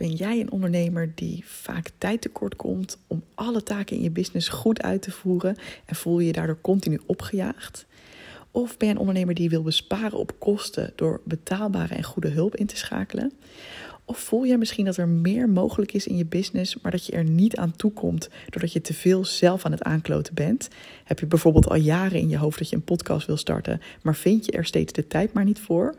Ben jij een ondernemer die vaak tijd tekort komt om alle taken in je business goed uit te voeren en voel je je daardoor continu opgejaagd? Of ben je een ondernemer die wil besparen op kosten door betaalbare en goede hulp in te schakelen? Of voel jij misschien dat er meer mogelijk is in je business, maar dat je er niet aan toe komt doordat je te veel zelf aan het aankloten bent? Heb je bijvoorbeeld al jaren in je hoofd dat je een podcast wil starten, maar vind je er steeds de tijd maar niet voor?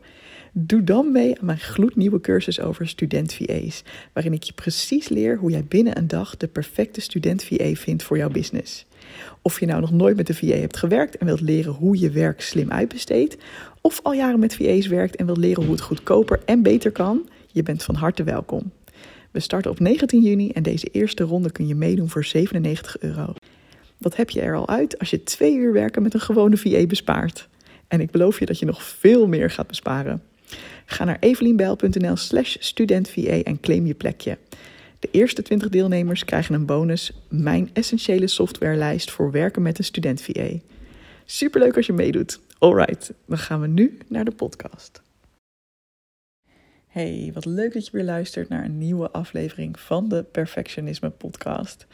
Doe dan mee aan mijn gloednieuwe cursus over student VA's, waarin ik je precies leer hoe jij binnen een dag de perfecte student VA vindt voor jouw business. Of je nou nog nooit met een VA hebt gewerkt en wilt leren hoe je werk slim uitbesteedt, of al jaren met VA's werkt en wilt leren hoe het goedkoper en beter kan, je bent van harte welkom. We starten op 19 juni en deze eerste ronde kun je meedoen voor 97 euro. Wat heb je er al uit als je twee uur werken met een gewone VA bespaart? En ik beloof je dat je nog veel meer gaat besparen. Ga naar evelienbijl.nl slash studentva en claim je plekje. De eerste 20 deelnemers krijgen een bonus, mijn essentiële softwarelijst voor werken met een student VA. Superleuk als je meedoet. Alright, dan gaan we nu naar de podcast. Hey, wat leuk dat je weer luistert naar een nieuwe aflevering van de Perfectionisme Podcast.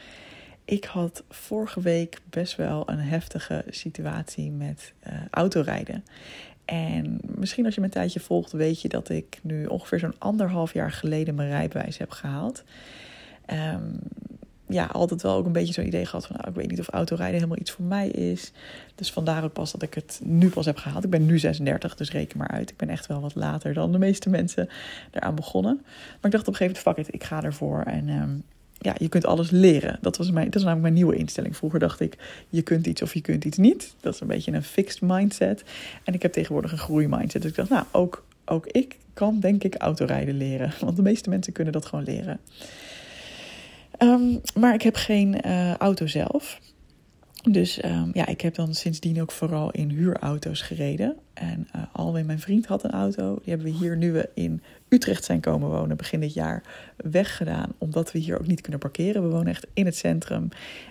Ik had vorige week best wel een heftige situatie met uh, autorijden. En misschien als je mijn tijdje volgt, weet je dat ik nu ongeveer zo'n anderhalf jaar geleden mijn rijbewijs heb gehaald. Um, ja, altijd wel ook een beetje zo'n idee gehad van, nou, ik weet niet of autorijden helemaal iets voor mij is. Dus vandaar ook pas dat ik het nu pas heb gehaald. Ik ben nu 36, dus reken maar uit. Ik ben echt wel wat later dan de meeste mensen eraan begonnen. Maar ik dacht op een gegeven moment, fuck it, ik ga ervoor. En um, ja, je kunt alles leren. Dat, was mijn, dat is namelijk mijn nieuwe instelling. Vroeger dacht ik, je kunt iets of je kunt iets niet. Dat is een beetje een fixed mindset. En ik heb tegenwoordig een groeimindset. Dus ik dacht, nou, ook, ook ik kan denk ik autorijden leren. Want de meeste mensen kunnen dat gewoon leren. Um, maar ik heb geen uh, auto zelf. Dus um, ja, ik heb dan sindsdien ook vooral in huurauto's gereden. En uh, Alwin, mijn vriend, had een auto. Die hebben we hier, nu we in Utrecht zijn komen wonen, begin dit jaar, weggedaan. Omdat we hier ook niet kunnen parkeren. We wonen echt in het centrum.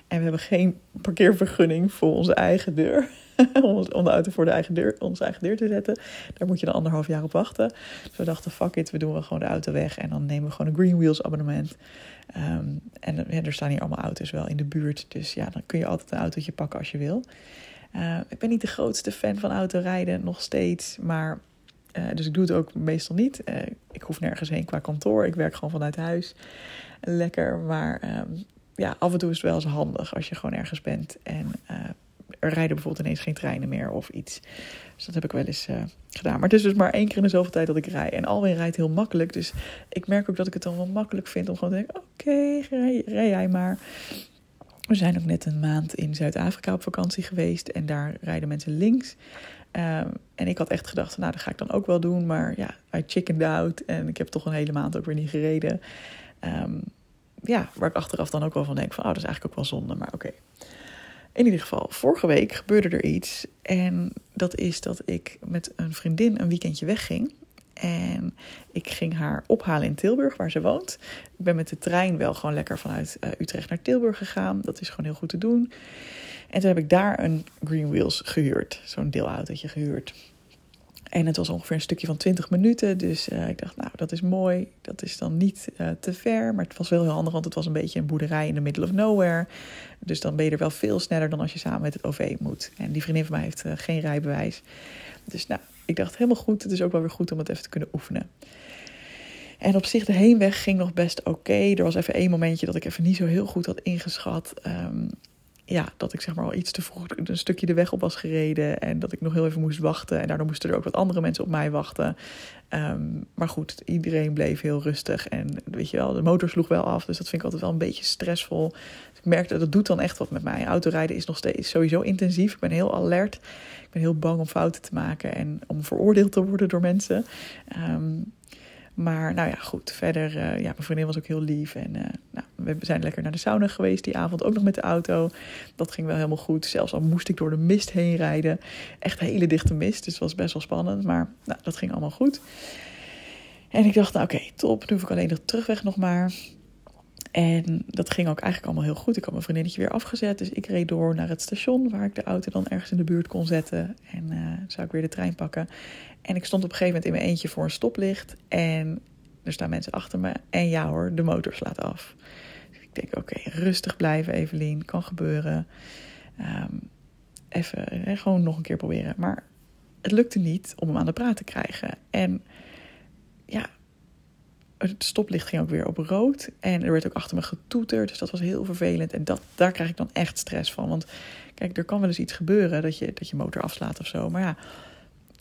En we hebben geen parkeervergunning voor onze eigen deur. om de auto voor de eigen deur, onze eigen deur te zetten. Daar moet je dan anderhalf jaar op wachten. Dus we dachten, fuck it, we doen wel gewoon de auto weg. En dan nemen we gewoon een Green Wheels abonnement. Um, en ja, er staan hier allemaal auto's wel in de buurt. Dus ja, dan kun je altijd een autootje pakken als je wil. Uh, ik ben niet de grootste fan van autorijden, nog steeds. Maar, uh, dus ik doe het ook meestal niet. Uh, ik hoef nergens heen qua kantoor. Ik werk gewoon vanuit huis. Lekker, maar um, ja, af en toe is het wel eens handig als je gewoon ergens bent. En er rijden bijvoorbeeld ineens geen treinen meer of iets. Dus dat heb ik wel eens uh, gedaan. Maar het is dus maar één keer in de zoveel tijd dat ik rij. En Alwin rijdt heel makkelijk. Dus ik merk ook dat ik het dan wel makkelijk vind om gewoon te denken: oké, okay, rij, jij maar. We zijn ook net een maand in Zuid-Afrika op vakantie geweest. En daar rijden mensen links. Um, en ik had echt gedacht, nou, dat ga ik dan ook wel doen. Maar ja, I chickened out. En ik heb toch een hele maand ook weer niet gereden. Um, ja, waar ik achteraf dan ook wel van denk van, oh, dat is eigenlijk ook wel zonde. Maar oké. In ieder geval, vorige week gebeurde er iets. En dat is dat ik met een vriendin een weekendje wegging. En ik ging haar ophalen in Tilburg, waar ze woont. Ik ben met de trein wel gewoon lekker vanuit uh, Utrecht naar Tilburg gegaan. Dat is gewoon heel goed te doen. En toen heb ik daar een Green Wheels gehuurd. Zo'n deelautootje gehuurd. En het was ongeveer een stukje van 20 minuten. Dus uh, ik dacht, nou, dat is mooi. Dat is dan niet uh, te ver. Maar het was wel heel handig, want het was een beetje een boerderij in the middle of nowhere. Dus dan ben je er wel veel sneller dan als je samen met het OV moet. En die vriendin van mij heeft uh, geen rijbewijs. Dus nou, ik dacht helemaal goed. Het is ook wel weer goed om het even te kunnen oefenen. En op zich, de heenweg ging nog best oké. Er was even één momentje dat ik even niet zo heel goed had ingeschat. Um, ja, dat ik zeg maar al iets te vroeg een stukje de weg op was gereden. En dat ik nog heel even moest wachten. En daardoor moesten er ook wat andere mensen op mij wachten. Um, maar goed, iedereen bleef heel rustig. En weet je wel, de motor sloeg wel af. Dus dat vind ik altijd wel een beetje stressvol. Dus ik merkte, dat doet dan echt wat met mij. Autorijden is nog steeds sowieso intensief. Ik ben heel alert. Ik ben heel bang om fouten te maken. En om veroordeeld te worden door mensen. Um, maar nou ja, goed. Verder, uh, ja, mijn vriendin was ook heel lief. En uh, nou, we zijn lekker naar de sauna geweest die avond, ook nog met de auto. Dat ging wel helemaal goed. Zelfs al moest ik door de mist heen rijden. Echt hele dichte mist, dus het was best wel spannend. Maar nou, dat ging allemaal goed. En ik dacht, nou oké, top. Nu hoef ik alleen de terugweg nog maar. En dat ging ook eigenlijk allemaal heel goed. Ik had mijn vriendinnetje weer afgezet. Dus ik reed door naar het station waar ik de auto dan ergens in de buurt kon zetten. En uh, zou ik weer de trein pakken. En ik stond op een gegeven moment in mijn eentje voor een stoplicht. En er staan mensen achter me. En ja hoor, de motor slaat af. Denk, oké, rustig blijven Evelien, kan gebeuren. Ehm, even, gewoon nog een keer proberen. Maar het lukte niet om hem aan de praat te krijgen. En ja, het stoplicht ging ook weer op rood. En er werd ook achter me getoeterd. Dus dat was heel vervelend. En dat, daar krijg ik dan echt stress van. Want kijk, er kan wel eens iets gebeuren dat je, dat je motor afslaat of zo. Maar ja,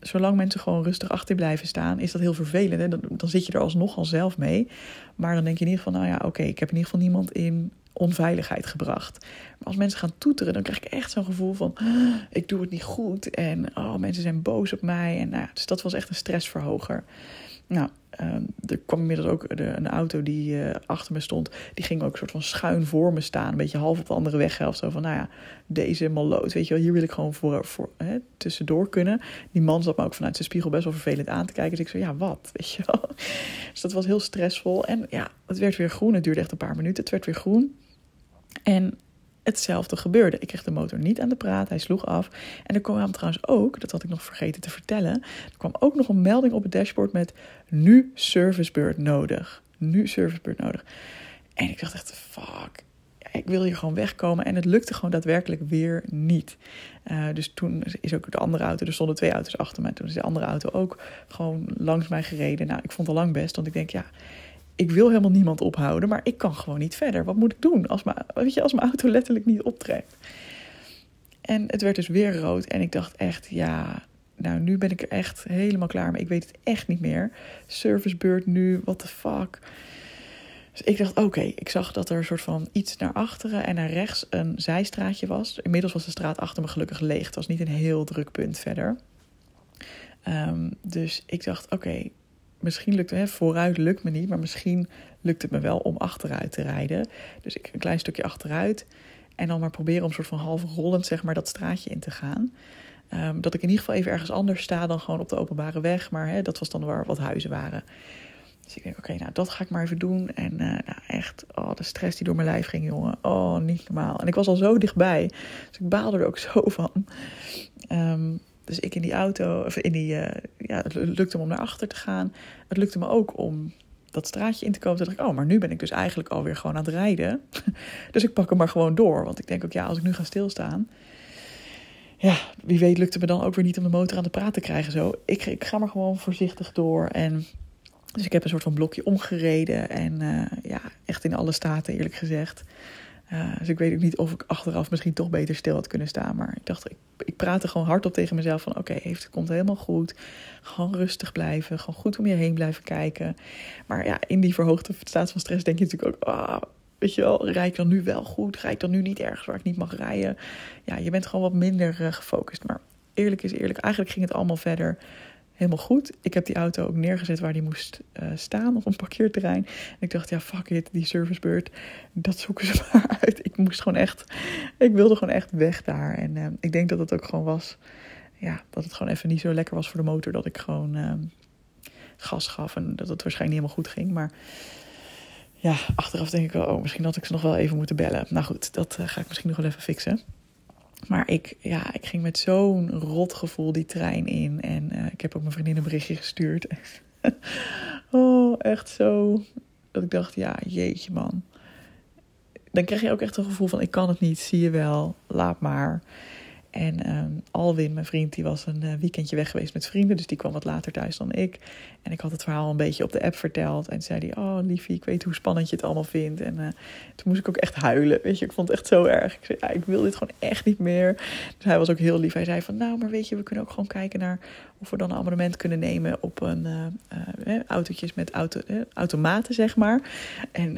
zolang mensen gewoon rustig achter blijven staan, is dat heel vervelend. Hè? Dan, dan zit je er alsnog al zelf mee. Maar dan denk je in ieder geval, nou ja, oké, ik heb in ieder geval niemand in onveiligheid gebracht. Maar als mensen gaan toeteren, dan krijg ik echt zo'n gevoel van: ah, ik doe het niet goed en oh, mensen zijn boos op mij. En, nou dus dat was echt een stressverhoger. Nou, uh, er kwam inmiddels ook een auto die uh, achter me stond. Die ging ook een soort van schuin voor me staan. Een beetje half op de andere weghelft. Zo van, nou ja, deze maloot. Weet je wel, hier wil ik gewoon voor, voor, hè, tussendoor kunnen. Die man zat me ook vanuit zijn spiegel best wel vervelend aan te kijken. Dus ik zei, ja, wat? Weet je wel. Dus dat was heel stressvol. En ja, het werd weer groen. Het duurde echt een paar minuten. Het werd weer groen. En hetzelfde gebeurde. Ik kreeg de motor niet aan de praat, hij sloeg af. En er kwam trouwens ook, dat had ik nog vergeten te vertellen, er kwam ook nog een melding op het dashboard met nu servicebeurt nodig. Nu servicebeurt nodig. En ik dacht echt, fuck, ik wil hier gewoon wegkomen. En het lukte gewoon daadwerkelijk weer niet. Uh, dus toen is ook de andere auto, er stonden twee auto's achter me. Toen is de andere auto ook gewoon langs mij gereden. Nou, ik vond het al lang best, want ik denk, ja, ik wil helemaal niemand ophouden, maar ik kan gewoon niet verder. Wat moet ik doen als mijn, weet je, als mijn auto letterlijk niet optrekt? En het werd dus weer rood en ik dacht echt, ja, nou nu ben ik er echt helemaal klaar mee. Ik weet het echt niet meer. Servicebeurt nu, what the fuck. Dus ik dacht, oké, ik zag dat er een soort van iets naar achteren en naar rechts een zijstraatje was. Inmiddels was de straat achter me gelukkig leeg. Het was niet een heel druk punt verder. Um, dus ik dacht, oké, misschien lukt het, vooruit lukt me niet, maar misschien lukt het me wel om achteruit te rijden. Dus ik een klein stukje achteruit en dan maar proberen om soort van half rollend zeg maar dat straatje in te gaan. Um, dat ik in ieder geval even ergens anders sta dan gewoon op de openbare weg, maar hè, dat was dan waar wat huizen waren. Dus ik denk, oké, nou dat ga ik maar even doen. En uh, nou, echt, oh, de stress die door mijn lijf ging, jongen. Oh, niet normaal. En ik was al zo dichtbij. Dus ik baalde er ook zo van. Um, dus ik in die auto, of in die, uh, ja, het lukte me om naar achter te gaan. Het lukte me ook om dat straatje in te komen. Toen dacht ik, oh, maar nu ben ik dus eigenlijk alweer gewoon aan het rijden. dus ik pak hem maar gewoon door. Want ik denk ook, ja, als ik nu ga stilstaan. Ja, wie weet lukt het me dan ook weer niet om de motor aan de praat te krijgen. Zo. Ik, ik ga maar gewoon voorzichtig door. En dus ik heb een soort van blokje omgereden. En uh, ja, echt in alle staten eerlijk gezegd. Dus ik weet ook niet of ik achteraf misschien toch beter stil had kunnen staan. Maar ik dacht, ik, ik praatte gewoon hardop tegen mezelf van... oké, okay, het komt helemaal goed. Gewoon rustig blijven. Gewoon goed om je heen blijven kijken. Maar ja, in die verhoogde staat van stress denk je natuurlijk ook... Ah, weet je wel, rijd ik dan nu wel goed? Rijd ik dan nu niet ergens waar ik niet mag rijden? Ja, je bent gewoon wat minder uh, gefocust. Maar eerlijk is eerlijk, eigenlijk ging het allemaal verder helemaal goed. Ik heb die auto ook neergezet waar die moest uh, staan op een parkeerterrein. En ik dacht, ja, fuck it, die servicebeurt, dat zoeken ze maar uit. Ik moest gewoon echt, ik wilde gewoon echt weg daar. En uh, ik denk dat het ook gewoon was, ja, dat het gewoon even niet zo lekker was voor de motor. Dat ik gewoon uh, gas gaf en dat het waarschijnlijk niet helemaal goed ging. Maar ja, achteraf denk ik oh, misschien had ik ze nog wel even moeten bellen. Nou goed, dat ga ik misschien nog wel even fixen. Maar ik, ja, ik ging met zo'n rot gevoel die trein in. En uh, ik heb ook mijn vriendin een berichtje gestuurd. oh, echt zo. Dat ik dacht, ja, jeetje man. Dan krijg je ook echt een gevoel van, ik kan het niet, zie je wel, laat maar. En um, Alwin, mijn vriend, die was een uh, weekendje weg geweest met vrienden. Dus die kwam wat later thuis dan ik. En ik had het verhaal een beetje op de app verteld. En zei hij, oh liefie, ik weet hoe spannend je het allemaal vindt. En uh, toen moest ik ook echt huilen. Weet je, ik vond het echt zo erg. Ik zei, ja, ik wil dit gewoon echt niet meer. Dus hij was ook heel lief. Hij zei van, nou, maar weet je, we kunnen ook gewoon kijken naar... of we dan een abonnement kunnen nemen op een uh, autootjes met auto, automaten, zeg maar. En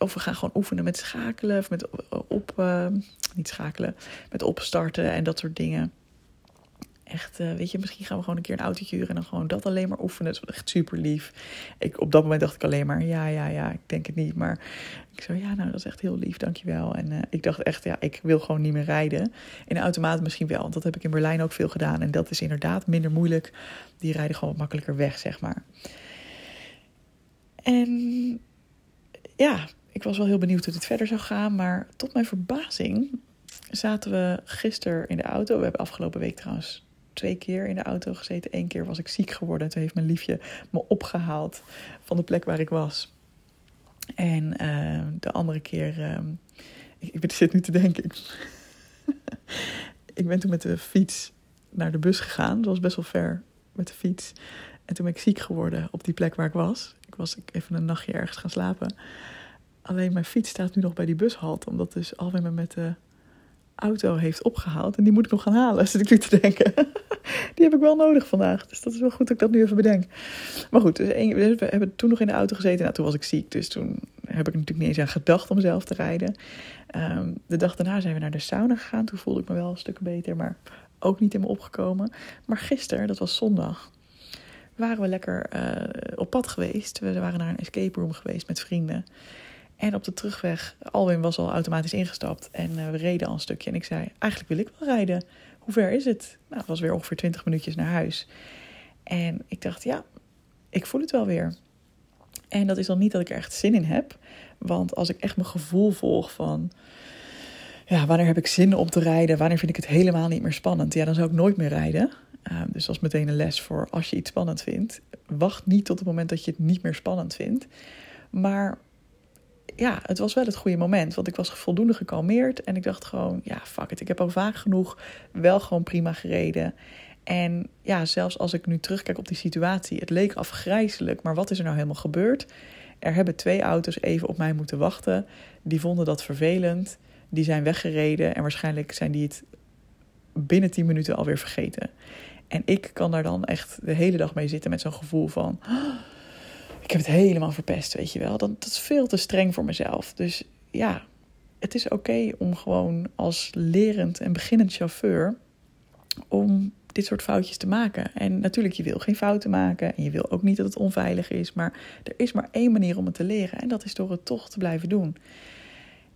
of we gaan gewoon oefenen met schakelen of met op, uh, niet schakelen, met opstarten en dat soort dingen. Echt, uh, weet je, misschien gaan we gewoon een keer een autootje huren en dan gewoon dat alleen maar oefenen. Dat is echt super lief. Ik, op dat moment dacht ik alleen maar, ja, ja, ja, ik denk het niet. Maar ik zo, ja, nou, dat is echt heel lief, dankjewel. En uh, ik dacht echt, ja, ik wil gewoon niet meer rijden. In een automaat misschien wel, want dat heb ik in Berlijn ook veel gedaan. En dat is inderdaad minder moeilijk. Die rijden gewoon wat makkelijker weg, zeg maar. En ja, ik was wel heel benieuwd hoe het verder zou gaan. Maar tot mijn verbazing zaten we gisteren in de auto. We hebben afgelopen week trouwens twee keer in de auto gezeten. Eén keer was ik ziek geworden. Toen heeft mijn liefje me opgehaald van de plek waar ik was. En uh, de andere keer, uh, ik, ik zit nu te denken. ik ben toen met de fiets naar de bus gegaan. Dat was best wel ver met de fiets. En toen ben ik ziek geworden op die plek waar ik was. Ik was even een nachtje ergens gaan slapen. Alleen mijn fiets staat nu nog bij die bushalte. Omdat dus Alwin me met de auto heeft opgehaald. En die moet ik nog gaan halen, zit ik nu te denken. die heb ik wel nodig vandaag. Dus dat is wel goed dat ik dat nu even bedenk. Maar goed, dus we hebben toen nog in de auto gezeten. Nou, toen was ik ziek, dus toen heb ik natuurlijk niet eens aan gedacht om zelf te rijden. Um, de dag daarna zijn we naar de sauna gegaan. Toen voelde ik me wel een stuk beter, maar ook niet in me opgekomen. Maar gisteren, dat was zondag, waren we lekker uh, op pad geweest. We waren naar een escape room geweest met vrienden. En op de terugweg, Alwin was al automatisch ingestapt en uh, we reden al een stukje. En ik zei, eigenlijk wil ik wel rijden. Hoe ver is het? Nou, het was weer ongeveer 20 minuutjes naar huis. En ik dacht, ja, ik voel het wel weer. En dat is dan niet dat ik er echt zin in heb. Want als ik echt mijn gevoel volg van... Ja, wanneer heb ik zin om te rijden? Wanneer vind ik het helemaal niet meer spannend? Ja, dan zou ik nooit meer rijden. Uh, dus dat is meteen een les voor als je iets spannend vindt. Wacht niet tot het moment dat je het niet meer spannend vindt. Maar ja, het was wel het goede moment. Want ik was voldoende gekalmeerd. En ik dacht gewoon, ja, fuck it. Ik heb al vaak genoeg wel gewoon prima gereden. En ja, zelfs als ik nu terugkijk op die situatie, het leek afgrijzelijk. Maar wat is er nou helemaal gebeurd? Er hebben twee auto's even op mij moeten wachten. Die vonden dat vervelend. Die zijn weggereden. En waarschijnlijk zijn die het binnen 10 minuten alweer vergeten. En ik kan daar dan echt de hele dag mee zitten met zo'n gevoel van ik heb het helemaal verpest, weet je wel. Dat, dat is veel te streng voor mezelf. Dus ja, het is oké om gewoon als lerend en beginnend chauffeur om dit soort foutjes te maken. En natuurlijk, je wil geen fouten maken en je wil ook niet dat het onveilig is, maar er is maar één manier om het te leren en dat is door het toch te blijven doen.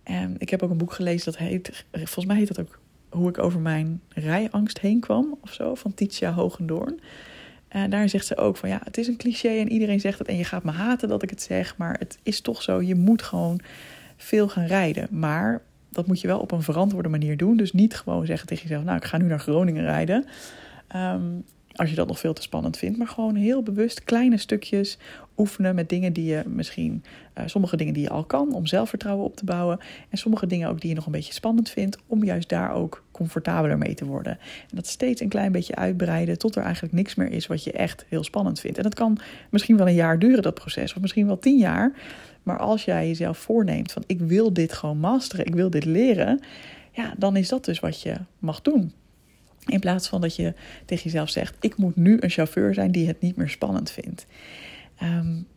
En ik heb ook een boek gelezen dat heet, volgens mij heet dat ook hoe ik over mijn rijangst heen kwam of zo, van Titia Hogendoorn. En daar zegt ze ook van ja, het is een cliché en iedereen zegt het en je gaat me haten dat ik het zeg, maar het is toch zo, je moet gewoon veel gaan rijden. Maar dat moet je wel op een verantwoorde manier doen. Dus niet gewoon zeggen tegen jezelf, nou ik ga nu naar Groningen rijden. Um, als je dat nog veel te spannend vindt. Maar gewoon heel bewust kleine stukjes oefenen met dingen die je misschien, uh, sommige dingen die je al kan om zelfvertrouwen op te bouwen. En sommige dingen ook die je nog een beetje spannend vindt, om juist daar ook comfortabeler mee te worden. En dat steeds een klein beetje uitbreiden tot er eigenlijk niks meer is wat je echt heel spannend vindt. En dat kan misschien wel een jaar duren, dat proces, of misschien wel tien jaar. Maar als jij jezelf voorneemt van ik wil dit gewoon masteren, ik wil dit leren, ja, dan is dat dus wat je mag doen. In plaats van dat je tegen jezelf zegt: Ik moet nu een chauffeur zijn die het niet meer spannend vindt. Um,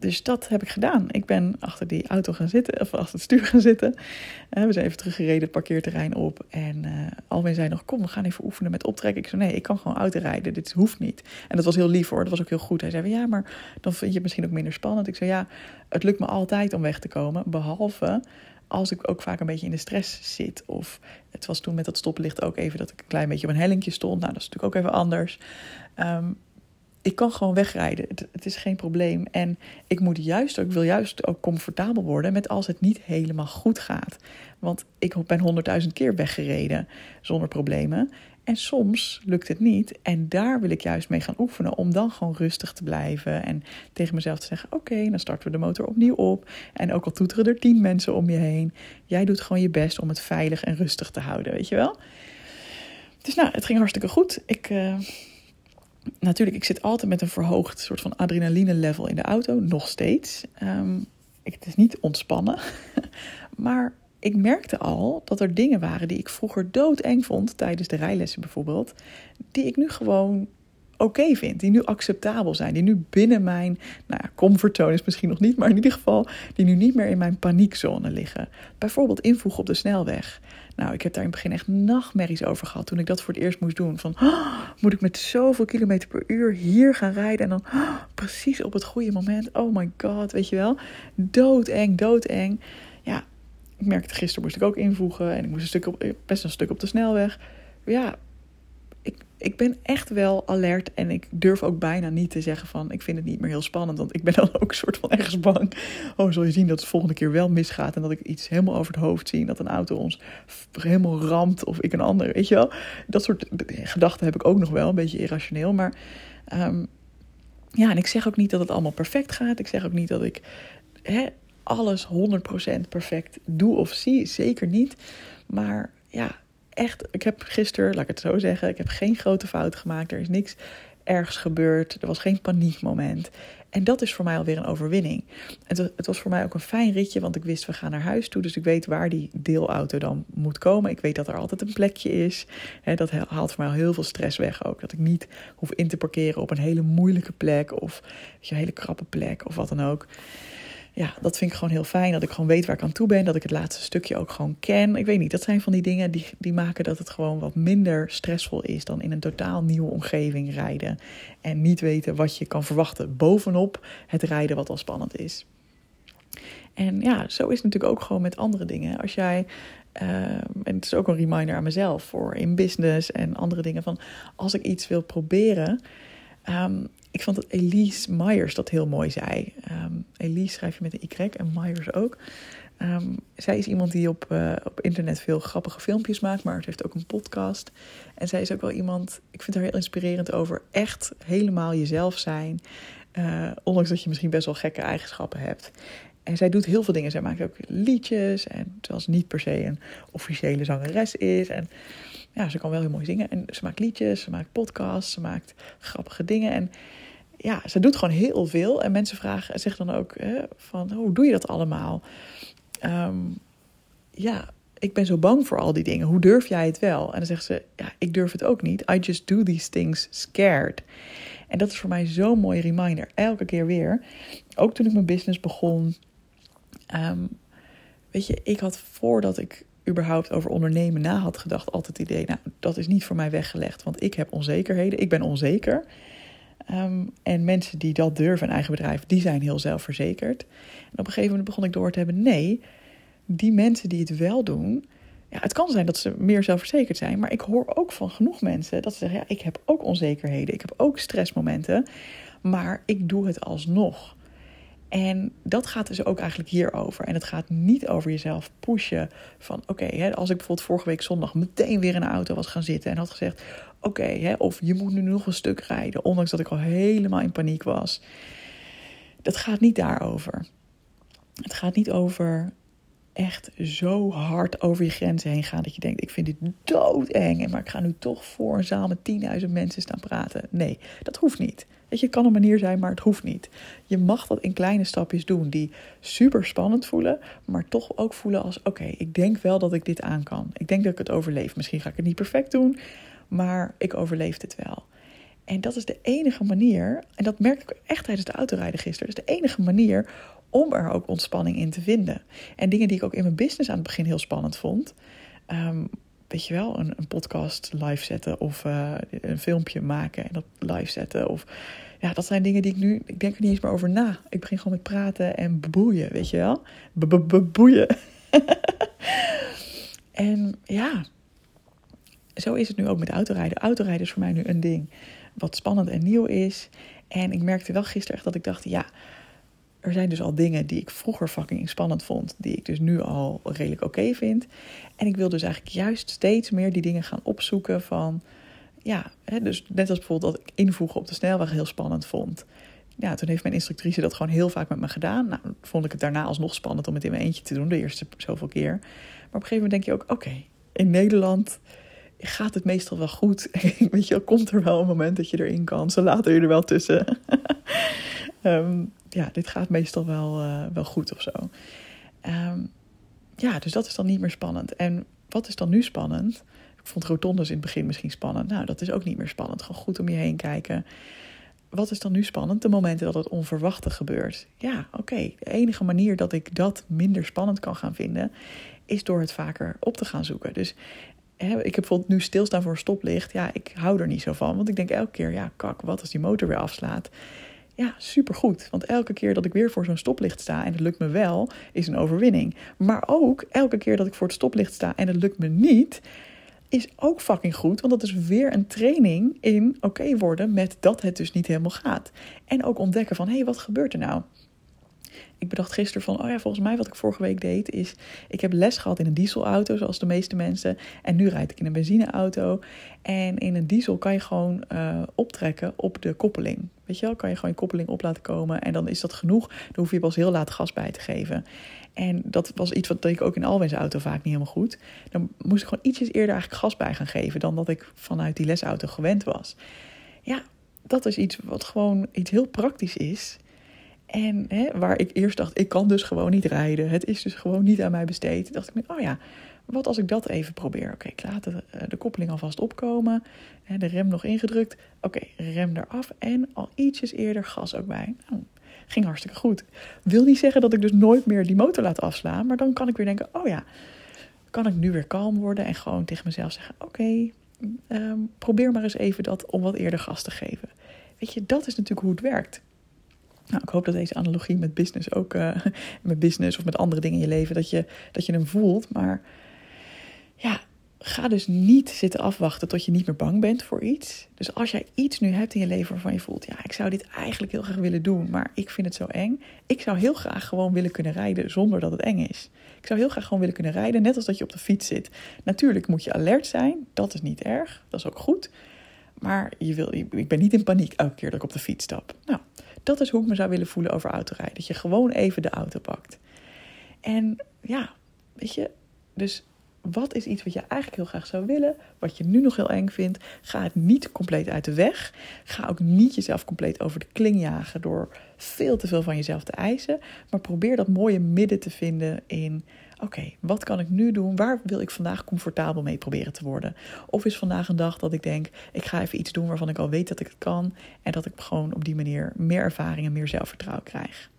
dus dat heb ik gedaan. Ik ben achter die auto gaan zitten, of achter het stuur gaan zitten. Uh, we zijn even teruggereden, het parkeerterrein op. En uh, Alwin zei nog, kom, we gaan even oefenen met optrekken. Ik zei, nee, ik kan gewoon auto rijden, dit hoeft niet. En dat was heel lief hoor, dat was ook heel goed. Hij zei, ja, maar dan vind je het misschien ook minder spannend. Ik zei, ja, het lukt me altijd om weg te komen, behalve als ik ook vaak een beetje in de stress zit. Of het was toen met dat stoplicht ook even dat ik een klein beetje op een hellingje stond. Nou, dat is natuurlijk ook even anders. Um, ik kan gewoon wegrijden. Het, het, is geen probleem. En ik moet juist ook, wil juist ook comfortabel worden met als het niet helemaal goed gaat. Want ik ben honderdduizend keer weggereden zonder problemen. En soms lukt het niet. En daar wil ik juist mee gaan oefenen. Om dan gewoon rustig te blijven. En tegen mezelf te zeggen: Oké, dan starten we de motor opnieuw op. En ook al toeteren er tien mensen om je heen. Jij doet gewoon je best om het veilig en rustig te houden. Weet je wel? Dus nou, het ging hartstikke goed. Ik. Uh, natuurlijk, ik zit altijd met een verhoogd soort van adrenaline level in de auto. Nog steeds. Um, ik, het is niet ontspannen. maar ik merkte al dat er dingen waren die ik vroeger doodeng vond, tijdens de rijlessen bijvoorbeeld, die ik nu gewoon oké vind, die nu acceptabel zijn, die nu binnen mijn, nou ja, comfortzone is misschien nog niet, maar in ieder geval die nu niet meer in mijn paniekzone liggen. Bijvoorbeeld invoegen op de snelweg. Nou, ik heb daar in het begin echt nachtmerries over gehad toen ik dat voor het eerst moest doen. Van, oh, moet ik met zoveel kilometer per uur hier gaan rijden en dan oh, precies op het goede moment. Oh my god, weet je wel. Doodeng, doodeng. Ja, ik merkte gisteren moest ik ook invoegen en ik moest een stuk op, best een stuk op de snelweg. Ja, ik, ik ben echt wel alert en ik durf ook bijna niet te zeggen van ik vind het niet meer heel spannend. Want ik ben dan ook een soort van ergens bang. Oh, zul je zien dat het volgende keer wel misgaat en dat ik iets helemaal over het hoofd zie. Dat een auto ons helemaal ramt of ik een ander. Weet je wel? Dat soort gedachten heb ik ook nog wel, een beetje irrationeel. Maar um, ja, en ik zeg ook niet dat het allemaal perfect gaat. Ik zeg ook niet dat ik hè, alles 100% perfect doe of zie. Zeker niet. Maar ja, echt, ik heb gisteren, laat ik het zo zeggen, ik heb geen grote fout gemaakt. Er is niks ergens gebeurd. Er was geen paniekmoment. En dat is voor mij alweer een overwinning. Het, het was voor mij ook een fijn ritje, want ik wist we gaan naar huis toe. Dus ik weet waar die deelauto dan moet komen. Ik weet dat er altijd een plekje is. dat haalt voor mij al heel veel stress weg ook. Dat ik niet hoef in te parkeren op een hele moeilijke plek of een hele krappe plek of wat dan ook ja, dat vind ik gewoon heel fijn. Dat ik gewoon weet waar ik aan toe ben. Dat ik het laatste stukje ook gewoon ken. Ik weet niet, dat zijn van die dingen die, die maken dat het gewoon wat minder stressvol is dan in een totaal nieuwe omgeving rijden. En niet weten wat je kan verwachten bovenop het rijden wat al spannend is. En ja, zo is het natuurlijk ook gewoon met andere dingen. Als jij, uh, en het is ook een reminder aan mezelf voor in business en andere dingen van als ik iets wil proberen. Um, ik vond dat Elise Myers dat heel mooi zei. Um, Elise schrijf je met een Y en Myers ook. Um, zij is iemand die op, uh, op internet veel grappige filmpjes maakt, maar het heeft ook een podcast. En zij is ook wel iemand, ik vind haar heel inspirerend over echt helemaal jezelf zijn. Uh, ondanks dat je misschien best wel gekke eigenschappen hebt. En zij doet heel veel dingen. Zij maakt ook liedjes. En terwijl ze niet per se een officiële zangeres is. En ja, ze kan wel heel mooi zingen. En ze maakt liedjes, ze maakt podcasts, ze maakt grappige dingen. En ja, ze doet gewoon heel veel. En mensen vragen, zeggen dan ook hè, van, hoe doe je dat allemaal? Um, ja, ik ben zo bang voor al die dingen. Hoe durf jij het wel? En dan zegt ze, ja, ik durf het ook niet. I just do these things scared. En dat is voor mij zo'n mooie reminder. Elke keer weer. Ook toen ik mijn business begon. Um, weet je, ik had voordat ik überhaupt over ondernemen na had gedacht, altijd het idee, nou, dat is niet voor mij weggelegd, want ik heb onzekerheden, ik ben onzeker. Ehm, en mensen die dat durven, een eigen bedrijf, die zijn heel zelfverzekerd. En op een gegeven moment begon ik door te hebben, nee, die mensen die het wel doen, ja, het kan zijn dat ze meer zelfverzekerd zijn, maar ik hoor ook van genoeg mensen dat ze zeggen, ja, ik heb ook onzekerheden, ik heb ook stressmomenten, maar ik doe het alsnog. En dat gaat dus ook eigenlijk hierover. En het gaat niet over jezelf pushen van oké, als ik bijvoorbeeld vorige week zondag meteen weer in de auto was gaan zitten en had gezegd oké, of je moet nu nog een stuk rijden, ondanks dat ik al helemaal in paniek was. Dat gaat niet daarover. Het gaat niet over echt zo hard over je grenzen heen gaan dat je denkt: ik vind dit doodeng, maar ik ga nu toch voor een zaal met 10.000 mensen staan praten. Nee, dat hoeft niet. Weet je, kan een manier zijn, maar het hoeft niet. Je mag dat in kleine stapjes doen die super spannend voelen, maar toch ook voelen als: oké, ik denk wel dat ik dit aan kan. Ik denk dat ik het overleef. Misschien ga ik het niet perfect doen, maar ik overleef het wel. En dat is de enige manier, en dat merkte ik echt tijdens de autorijden gisteren, dat is de enige manier om er ook ontspanning in te vinden. En dingen die ik ook in mijn business aan het begin heel spannend vond. Um, weet je wel, een, een podcast live zetten of uh, een filmpje maken en dat live zetten. Of ja, dat zijn dingen die ik nu, ik denk er niet eens meer over na. Ik begin gewoon met praten en beboeien, weet je wel? Beboeien. en ja, zo is het nu ook met autorijden. Autorijden is voor mij nu een ding wat spannend en nieuw is. En ik merkte wel gisteren echt dat ik dacht, ja, er zijn dus al dingen die ik vroeger fucking spannend vond, die ik dus nu al redelijk oké vind. En ik wil dus eigenlijk juist steeds meer die dingen gaan opzoeken van, ja, hè, dus net als bijvoorbeeld dat ik invoegen op de snelweg heel spannend vond. Ja, toen heeft mijn instructrice dat gewoon heel vaak met me gedaan. Nou, vond ik het daarna alsnog spannend om het in mijn eentje te doen, de eerste zoveel keer. Maar op een gegeven moment denk je ook, oké, in Nederland gaat het meestal wel goed. Weet je, komt er wel een moment dat je erin kan. Ze laten je er wel tussen. um, ja, dit gaat meestal wel, uh, wel goed of zo. Um, ja, dus dat is dan niet meer spannend. En wat is dan nu spannend? Ik vond rotondes in het begin misschien spannend. Nou, dat is ook niet meer spannend. Gewoon goed om je heen kijken. Wat is dan nu spannend? De momenten dat het onverwachte gebeurt. Ja, oké. De enige manier dat ik dat minder spannend kan gaan vinden, is door het vaker op te gaan zoeken. Dus hè, ik heb bijvoorbeeld nu stilstaan voor een stoplicht. Ja, ik hou er niet zo van. Want ik denk elke keer, ja, kak, wat als die motor weer afslaat? Ja, supergoed. Want elke keer dat ik weer voor zo'n stoplicht sta en het lukt me wel, is een overwinning. Maar ook elke keer dat ik voor het stoplicht sta en het lukt me niet, is ook fucking goed, want dat is weer een training in oké worden met dat het dus niet helemaal gaat. En ook ontdekken van hé, hey, wat gebeurt er nou? Ik bedacht gisteren van, oh ja, volgens mij wat ik vorige week deed is, ik heb les gehad in een dieselauto, zoals de meeste mensen. En nu rijd ik in een benzineauto. En in een diesel kan je gewoon uh, optrekken op de koppeling. Weet je wel, kan je gewoon je koppeling op laten komen. En dan is dat genoeg. Dan hoef je pas heel laat gas bij te geven. En dat was iets wat ik ook in Alwens auto vaak niet helemaal goed. Dan moest ik gewoon ietsjes eerder eigenlijk gas bij gaan geven dan dat ik vanuit die lesauto gewend was. Ja, dat is iets wat gewoon iets heel praktisch is. En hè, waar ik eerst dacht, ik kan dus gewoon niet rijden. Het is dus gewoon niet aan mij besteed. Dacht ik, oh ja, wat als ik dat even probeer? Oké, ik laat de, eh, de, koppeling alvast opkomen. De rem nog ingedrukt. Oké, rem eraf. En al ietsjes eerder gas ook bij. Nou, ging hartstikke goed. Wil niet zeggen dat ik dus nooit meer die motor laat afslaan. Maar dan kan ik weer denken, oh ja, kan ik nu weer kalm worden. En gewoon tegen mezelf zeggen, oké, ehm, probeer maar eens even dat om wat eerder gas te geven. Weet je, dat is natuurlijk hoe het werkt. Nou, ik hoop dat deze analogie met business ook, uh, met business of met andere dingen in je leven, dat je, dat je hem voelt. Maar ja, ga dus niet zitten afwachten tot je niet meer bang bent voor iets. Dus als jij iets nu hebt in je leven waarvan je voelt, ja, ik zou dit eigenlijk heel graag willen doen, maar ik vind het zo eng. Ik zou heel graag gewoon willen kunnen rijden zonder dat het eng is. Ik zou heel graag gewoon willen kunnen rijden, net als dat je op de fiets zit. Natuurlijk moet je alert zijn, dat is niet erg, dat is ook goed. Maar je wil, ik ben niet in paniek elke keer dat ik op de fiets stap. Nou, dat is hoe ik me zou willen voelen over autorijden. Dat je gewoon even de auto pakt. En ja, weet je, dus wat is iets wat je eigenlijk heel graag zou willen, wat je nu nog heel eng vindt? Ga het niet compleet uit de weg. Ga ook niet jezelf compleet over de kling jagen door veel te veel van jezelf te eisen. Maar probeer dat mooie midden te vinden in oké, wat kan ik nu doen? Waar wil ik vandaag comfortabel mee proberen te worden? Of is vandaag een dag dat ik denk, ik ga even iets doen waarvan ik al weet dat ik het kan. En dat ik gewoon op die manier meer ervaring en meer zelfvertrouwen krijg.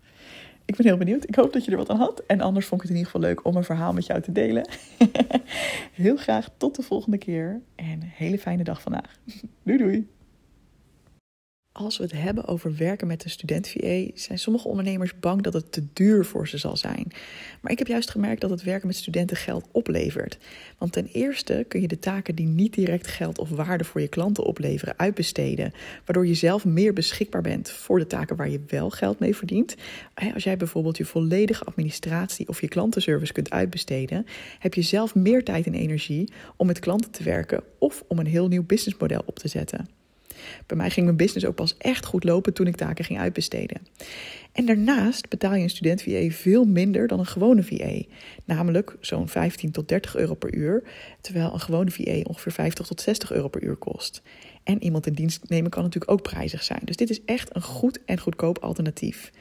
Ik ben heel benieuwd. Ik hoop dat je er wat aan had. En anders vond ik het in ieder geval leuk om een verhaal met jou te delen. heel graag tot de volgende keer. En hele fijne dag vandaag. Doei doei als we het hebben over werken met een student-VA, zijn sommige ondernemers bang dat het te duur voor ze zal zijn. Maar ik heb juist gemerkt dat het werken met studenten geld oplevert. Want ten eerste kun je de taken die niet direct geld of waarde voor je klanten opleveren uitbesteden, waardoor je zelf meer beschikbaar bent voor de taken waar je wel geld mee verdient. Als jij bijvoorbeeld je volledige administratie of je klantenservice kunt uitbesteden, heb je zelf meer tijd en energie om met klanten te werken of om een heel nieuw businessmodel op te zetten. Bij mij ging mijn business ook pas echt goed lopen toen ik taken ging uitbesteden. En daarnaast betaal je een student VA veel minder dan een gewone VA. Namelijk zo'n 15 tot 30 euro per uur, terwijl een gewone VA ongeveer 50 tot 60 euro per uur kost. En iemand in dienst nemen kan natuurlijk ook prijzig zijn. Dus dit is echt een goed en goedkoop alternatief.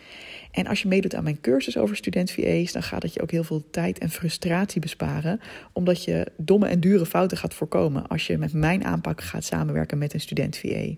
En als je meedoet aan mijn cursus over student VA's, dan gaat het je ook heel veel tijd en frustratie besparen, omdat je domme en dure fouten gaat voorkomen als je met mijn aanpak gaat samenwerken met een student VA.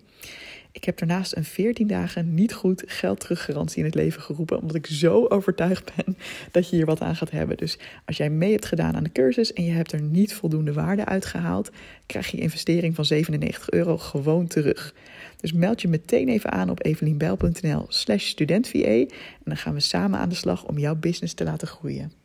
Ik heb daarnaast een 14 dagen niet goed geld teruggarantie in het leven geroepen, omdat ik zo overtuigd ben dat je hier wat aan gaat hebben. Dus als jij mee hebt gedaan aan de cursus en je hebt er niet voldoende waarde uitgehaald, krijg je investering van 97 euro gewoon terug. Dus meld je meteen even aan op evelienbijl.nl slash studentvA en dan gaan we samen aan de slag om jouw business te laten groeien.